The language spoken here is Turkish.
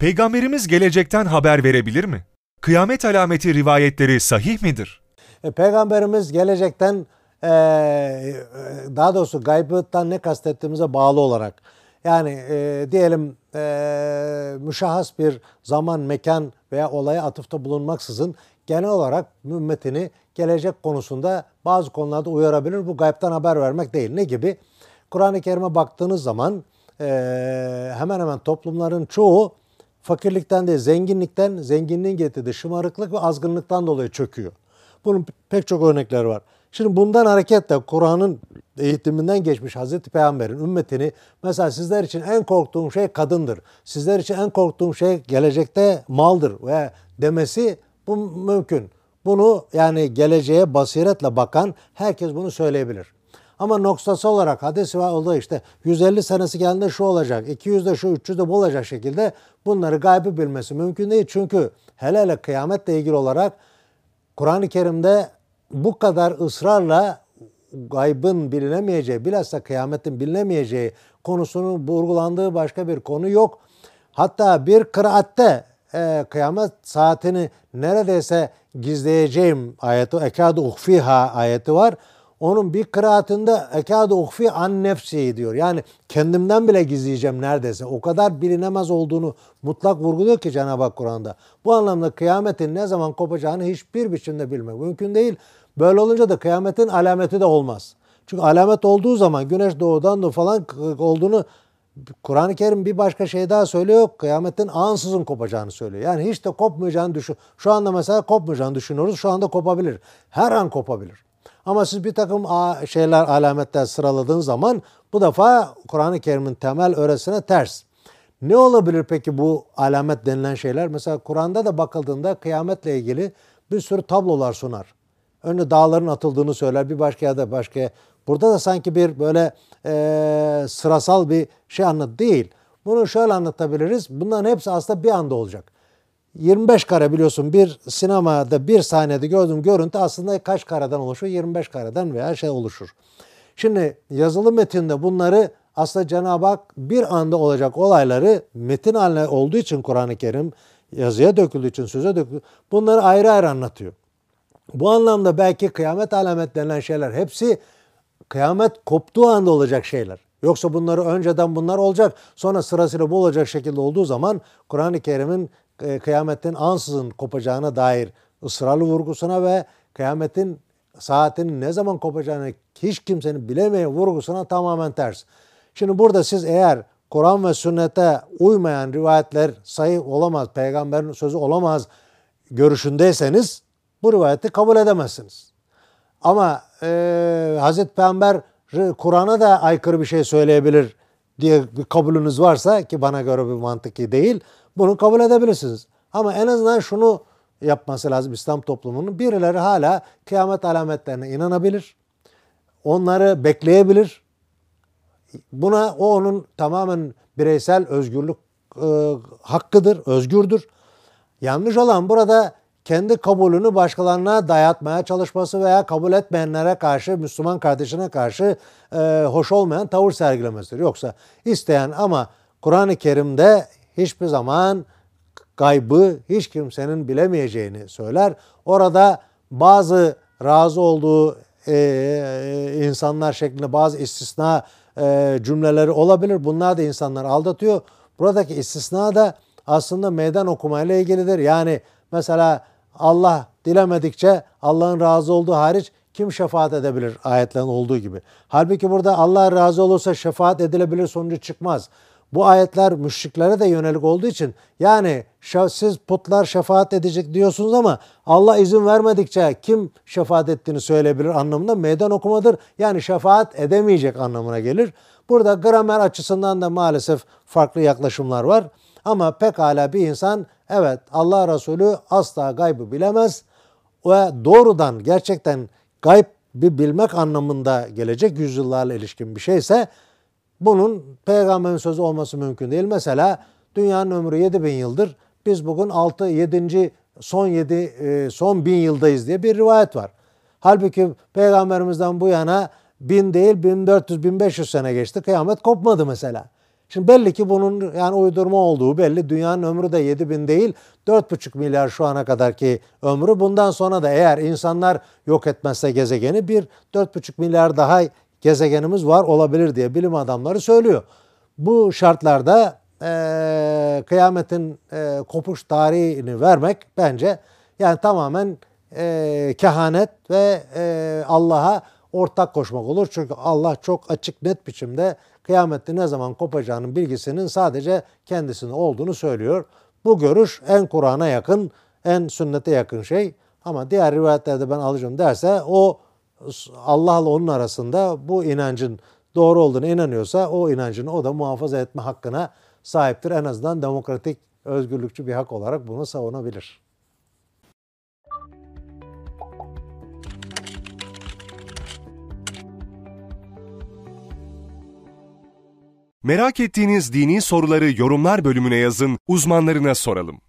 Peygamberimiz gelecekten haber verebilir mi? Kıyamet alameti rivayetleri sahih midir? E, Peygamberimiz gelecekten e, daha doğrusu gaybıttan ne kastettiğimize bağlı olarak yani e, diyelim e, müşahhas bir zaman, mekan veya olaya atıfta bulunmaksızın genel olarak ümmetini gelecek konusunda bazı konularda uyarabilir. Bu gaybtan haber vermek değil. Ne gibi? Kur'an-ı Kerim'e baktığınız zaman hemen hemen toplumların çoğu fakirlikten değil zenginlikten, zenginliğin getirdiği şımarıklık ve azgınlıktan dolayı çöküyor. Bunun pek çok örnekleri var. Şimdi bundan hareketle Kur'an'ın eğitiminden geçmiş Hazreti Peygamber'in ümmetini mesela sizler için en korktuğum şey kadındır. Sizler için en korktuğum şey gelecekte maldır ve demesi bu mümkün. Bunu yani geleceğe basiretle bakan herkes bunu söyleyebilir. Ama noktası olarak hadis var oldu işte 150 senesi geldiğinde şu olacak, 200'de şu, 300'de bu olacak şekilde bunları gaybı bilmesi mümkün değil. Çünkü hele hele kıyametle ilgili olarak Kur'an-ı Kerim'de bu kadar ısrarla gaybın bilinemeyeceği, bilhassa kıyametin bilinemeyeceği konusunun vurgulandığı başka bir konu yok. Hatta bir kıraatte e, kıyamet saatini neredeyse gizleyeceğim ayeti, ekadu uhfiha ayeti var. Onun bir kıraatında ekadu uhfi an nefsi diyor. Yani kendimden bile gizleyeceğim neredeyse. O kadar bilinemez olduğunu mutlak vurguluyor ki Cenab-ı Hak Kur'an'da. Bu anlamda kıyametin ne zaman kopacağını hiçbir biçimde bilmek mümkün değil. Böyle olunca da kıyametin alameti de olmaz. Çünkü alamet olduğu zaman güneş doğudan da falan olduğunu Kur'an-ı Kerim bir başka şey daha söylüyor. Kıyametin ansızın kopacağını söylüyor. Yani hiç de kopmayacağını düşün. Şu anda mesela kopmayacağını düşünüyoruz. Şu anda kopabilir. Her an kopabilir. Ama siz bir takım şeyler, alametler sıraladığın zaman bu defa Kur'an-ı Kerim'in temel öğretisine ters. Ne olabilir peki bu alamet denilen şeyler? Mesela Kur'an'da da bakıldığında kıyametle ilgili bir sürü tablolar sunar. Önce dağların atıldığını söyler bir başka yerde başka. Burada da sanki bir böyle e, sırasal bir şey anlat değil. Bunu şöyle anlatabiliriz. Bunların hepsi aslında bir anda olacak. 25 kare biliyorsun bir sinemada bir sahnede gördüğüm görüntü aslında kaç kareden oluşuyor? 25 kareden veya şey oluşur. Şimdi yazılı metinde bunları aslında Cenab-ı Hak bir anda olacak olayları metin haline olduğu için Kur'an-ı Kerim yazıya döküldüğü için söze döküldüğü bunları ayrı ayrı anlatıyor. Bu anlamda belki kıyamet alamet denilen şeyler hepsi kıyamet koptuğu anda olacak şeyler. Yoksa bunları önceden bunlar olacak sonra sırasıyla bu olacak şekilde olduğu zaman Kur'an-ı Kerim'in kıyametin ansızın kopacağına dair ısrarlı vurgusuna ve kıyametin saatinin ne zaman kopacağını hiç kimsenin bilemeyen vurgusuna tamamen ters. Şimdi burada siz eğer Kur'an ve sünnete uymayan rivayetler sayı olamaz, peygamberin sözü olamaz görüşündeyseniz bu rivayeti kabul edemezsiniz. Ama e, Hazreti Peygamber Kur'an'a da aykırı bir şey söyleyebilir diye bir kabulünüz varsa ki bana göre bir mantıki değil. Bunu kabul edebilirsiniz. Ama en azından şunu yapması lazım İslam toplumunun. Birileri hala kıyamet alametlerine inanabilir. Onları bekleyebilir. Buna o onun tamamen bireysel özgürlük e, hakkıdır, özgürdür. Yanlış olan burada kendi kabulünü başkalarına dayatmaya çalışması veya kabul etmeyenlere karşı, Müslüman kardeşine karşı e, hoş olmayan tavır sergilemesidir. Yoksa isteyen ama Kur'an-ı Kerim'de hiçbir zaman gaybı hiç kimsenin bilemeyeceğini söyler. Orada bazı razı olduğu e, e, insanlar şeklinde bazı istisna e, cümleleri olabilir. Bunlar da insanları aldatıyor. Buradaki istisna da aslında meydan okumayla ilgilidir. Yani mesela Allah dilemedikçe Allah'ın razı olduğu hariç kim şefaat edebilir ayetlerin olduğu gibi. Halbuki burada Allah razı olursa şefaat edilebilir sonucu çıkmaz. Bu ayetler müşriklere de yönelik olduğu için yani siz putlar şefaat edecek diyorsunuz ama Allah izin vermedikçe kim şefaat ettiğini söyleyebilir anlamında meydan okumadır. Yani şefaat edemeyecek anlamına gelir. Burada gramer açısından da maalesef farklı yaklaşımlar var. Ama pekala bir insan evet Allah Resulü asla gaybı bilemez ve doğrudan gerçekten gayb bir bilmek anlamında gelecek yüzyıllarla ilişkin bir şeyse bunun peygamberin sözü olması mümkün değil. Mesela dünyanın ömrü 7000 yıldır. Biz bugün 6 7. son 7 e, son 1000 yıldayız diye bir rivayet var. Halbuki peygamberimizden bu yana 1000 değil 1400 1500 sene geçti. Kıyamet kopmadı mesela. Şimdi belli ki bunun yani uydurma olduğu belli. Dünyanın ömrü de 7000 değil 4,5 milyar şu ana kadarki ömrü. Bundan sonra da eğer insanlar yok etmezse gezegeni bir 4,5 milyar daha gezegenimiz var olabilir diye bilim adamları söylüyor. Bu şartlarda e, kıyametin e, kopuş tarihini vermek bence yani tamamen e, kehanet ve e, Allah'a ortak koşmak olur. Çünkü Allah çok açık net biçimde kıyametin ne zaman kopacağının bilgisinin sadece kendisinin olduğunu söylüyor. Bu görüş en Kur'an'a yakın, en sünnete yakın şey. Ama diğer rivayetlerde ben alacağım derse o Allah'la onun arasında bu inancın doğru olduğunu inanıyorsa o inancını o da muhafaza etme hakkına sahiptir. En azından demokratik, özgürlükçü bir hak olarak bunu savunabilir. Merak ettiğiniz dini soruları yorumlar bölümüne yazın, uzmanlarına soralım.